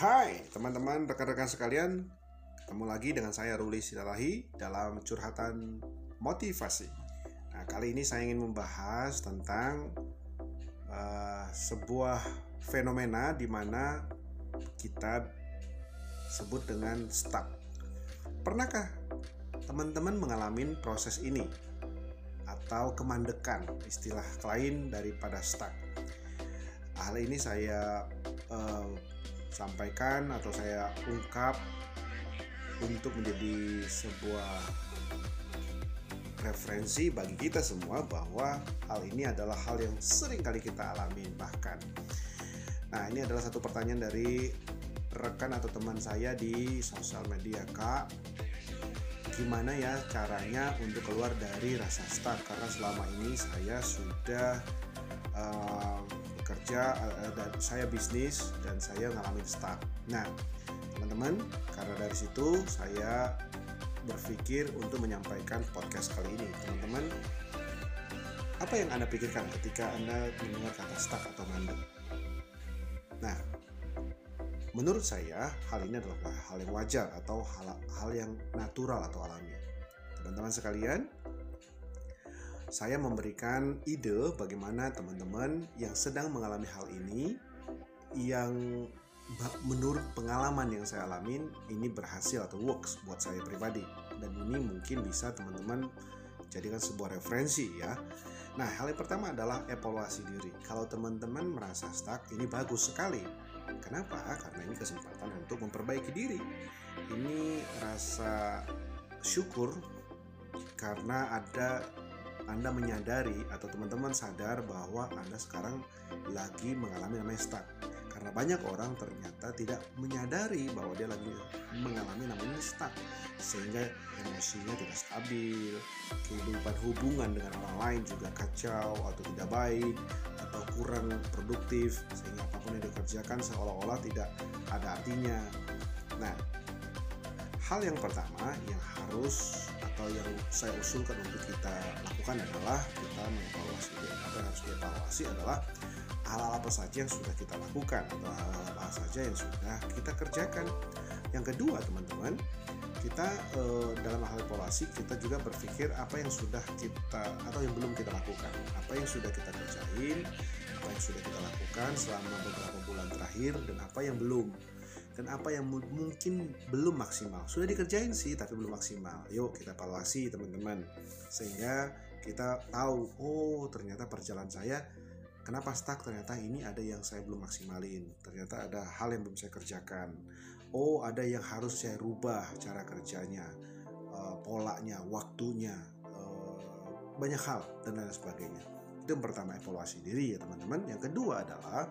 Hai teman-teman rekan-rekan sekalian. Ketemu lagi dengan saya Ruli Sidalahi dalam curhatan motivasi. Nah kali ini saya ingin membahas tentang uh, sebuah fenomena di mana kita sebut dengan stuck. Pernahkah teman-teman mengalami proses ini? Atau kemandekan istilah lain daripada stuck? Hal ini saya uh, sampaikan atau saya ungkap untuk menjadi sebuah referensi bagi kita semua bahwa hal ini adalah hal yang sering kali kita alami bahkan. Nah ini adalah satu pertanyaan dari rekan atau teman saya di sosial media kak gimana ya caranya untuk keluar dari rasa stuck? Karena selama ini saya sudah uh, bekerja uh, dan saya bisnis dan saya ngalamin stuck. Nah, teman-teman, karena dari situ saya berpikir untuk menyampaikan podcast kali ini. Teman-teman, apa yang Anda pikirkan ketika Anda mendengar kata stuck atau mandek? Nah, menurut saya hal ini adalah hal yang wajar atau hal, hal yang natural atau alami. Teman-teman sekalian, saya memberikan ide bagaimana teman-teman yang sedang mengalami hal ini yang menurut pengalaman yang saya alamin ini berhasil atau works buat saya pribadi dan ini mungkin bisa teman-teman jadikan sebuah referensi ya. Nah, hal yang pertama adalah evaluasi diri. Kalau teman-teman merasa stuck, ini bagus sekali. Kenapa? Karena ini kesempatan untuk memperbaiki diri. Ini rasa syukur karena ada anda menyadari atau teman-teman sadar bahwa Anda sekarang lagi mengalami namanya stuck. Karena banyak orang ternyata tidak menyadari bahwa dia lagi mengalami namanya stuck. Sehingga emosinya tidak stabil, kehidupan hubungan dengan orang lain juga kacau atau tidak baik, atau kurang produktif, sehingga apa pun yang dikerjakan seolah-olah tidak ada artinya. Nah, hal yang pertama yang harus atau yang saya usulkan untuk kita lakukan adalah kita mengevaluasi apa yang harus dievaluasi adalah hal-hal apa saja yang sudah kita lakukan atau hal-hal apa saja yang sudah kita kerjakan. Yang kedua teman-teman kita eh, dalam hal evaluasi kita juga berpikir apa yang sudah kita atau yang belum kita lakukan. Apa yang sudah kita kerjain apa yang sudah kita lakukan selama beberapa bulan terakhir dan apa yang belum dan apa yang mungkin belum maksimal. Sudah dikerjain sih tapi belum maksimal. Yuk kita evaluasi teman-teman. Sehingga kita tahu, oh ternyata perjalanan saya kenapa stuck ternyata ini ada yang saya belum maksimalin. Ternyata ada hal yang belum saya kerjakan. Oh, ada yang harus saya rubah cara kerjanya, uh, polanya, waktunya, uh, banyak hal dan lain sebagainya. Itu yang pertama evaluasi diri ya teman-teman. Yang kedua adalah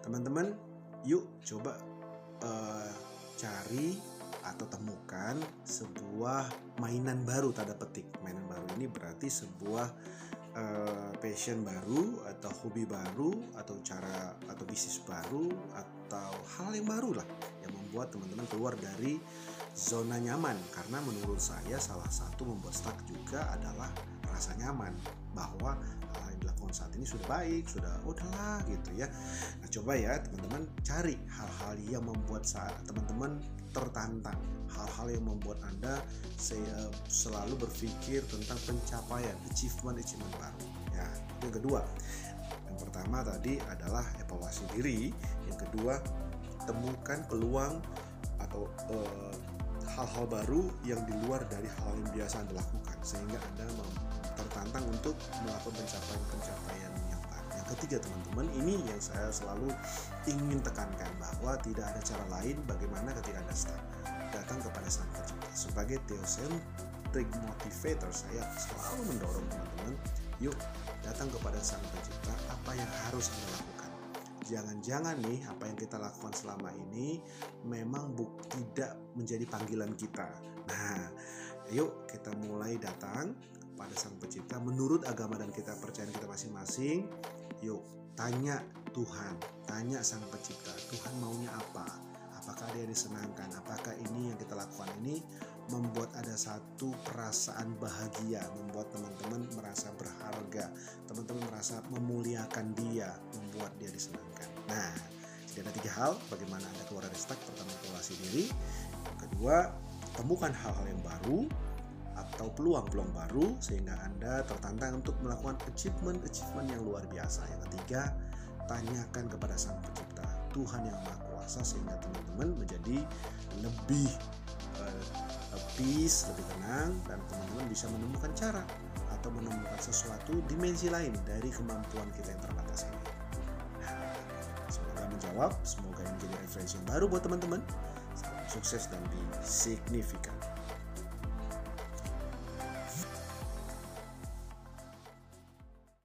teman-teman yuk coba uh, cari atau temukan sebuah mainan baru tanda petik. Mainan baru ini berarti sebuah uh, passion baru atau hobi baru atau cara atau bisnis baru atau hal yang baru lah yang membuat teman-teman keluar dari zona nyaman. Karena menurut saya salah satu membuat stuck juga adalah rasa nyaman bahwa dilakukan saat ini sudah baik sudah udahlah gitu ya. Nah coba ya teman-teman cari hal-hal yang membuat saat teman-teman tertantang. Hal-hal yang membuat anda saya selalu berpikir tentang pencapaian achievement achievement baru. Ya yang kedua. Yang pertama tadi adalah evaluasi diri. Yang kedua temukan peluang atau uh, hal-hal baru yang di luar dari hal yang biasa Anda lakukan sehingga Anda tertantang untuk melakukan pencapaian-pencapaian yang baru. Yang ketiga teman-teman, ini yang saya selalu ingin tekankan bahwa tidak ada cara lain bagaimana ketika Anda start datang kepada Sang Pencipta. Sebagai theocentric motivator, saya selalu mendorong teman-teman, yuk datang kepada Sang Pencipta apa yang harus Anda lakukan jangan-jangan nih apa yang kita lakukan selama ini memang buk tidak menjadi panggilan kita. Nah, yuk kita mulai datang pada Sang Pencipta menurut agama dan kita percaya kita masing-masing. Yuk tanya Tuhan, tanya Sang Pencipta, Tuhan maunya apa? Apakah dia disenangkan? Apakah ini yang kita lakukan ini membuat ada satu perasaan bahagia, membuat teman-teman merasa berharga, teman-teman merasa memuliakan dia, membuat dia disenangkan. Nah, jadi ada tiga hal bagaimana anda keluar dari stuck pertama evaluasi diri kedua temukan hal-hal yang baru atau peluang-peluang baru sehingga anda tertantang untuk melakukan achievement-achievement yang luar biasa yang ketiga tanyakan kepada sang pencipta Tuhan yang maha kuasa sehingga teman-teman menjadi lebih uh, peace lebih tenang dan teman-teman bisa menemukan cara atau menemukan sesuatu dimensi lain dari kemampuan kita yang terbatas ini. Semoga menjawab, semoga ini menjadi referensi yang baru buat teman-teman. Sukses dan signifikan.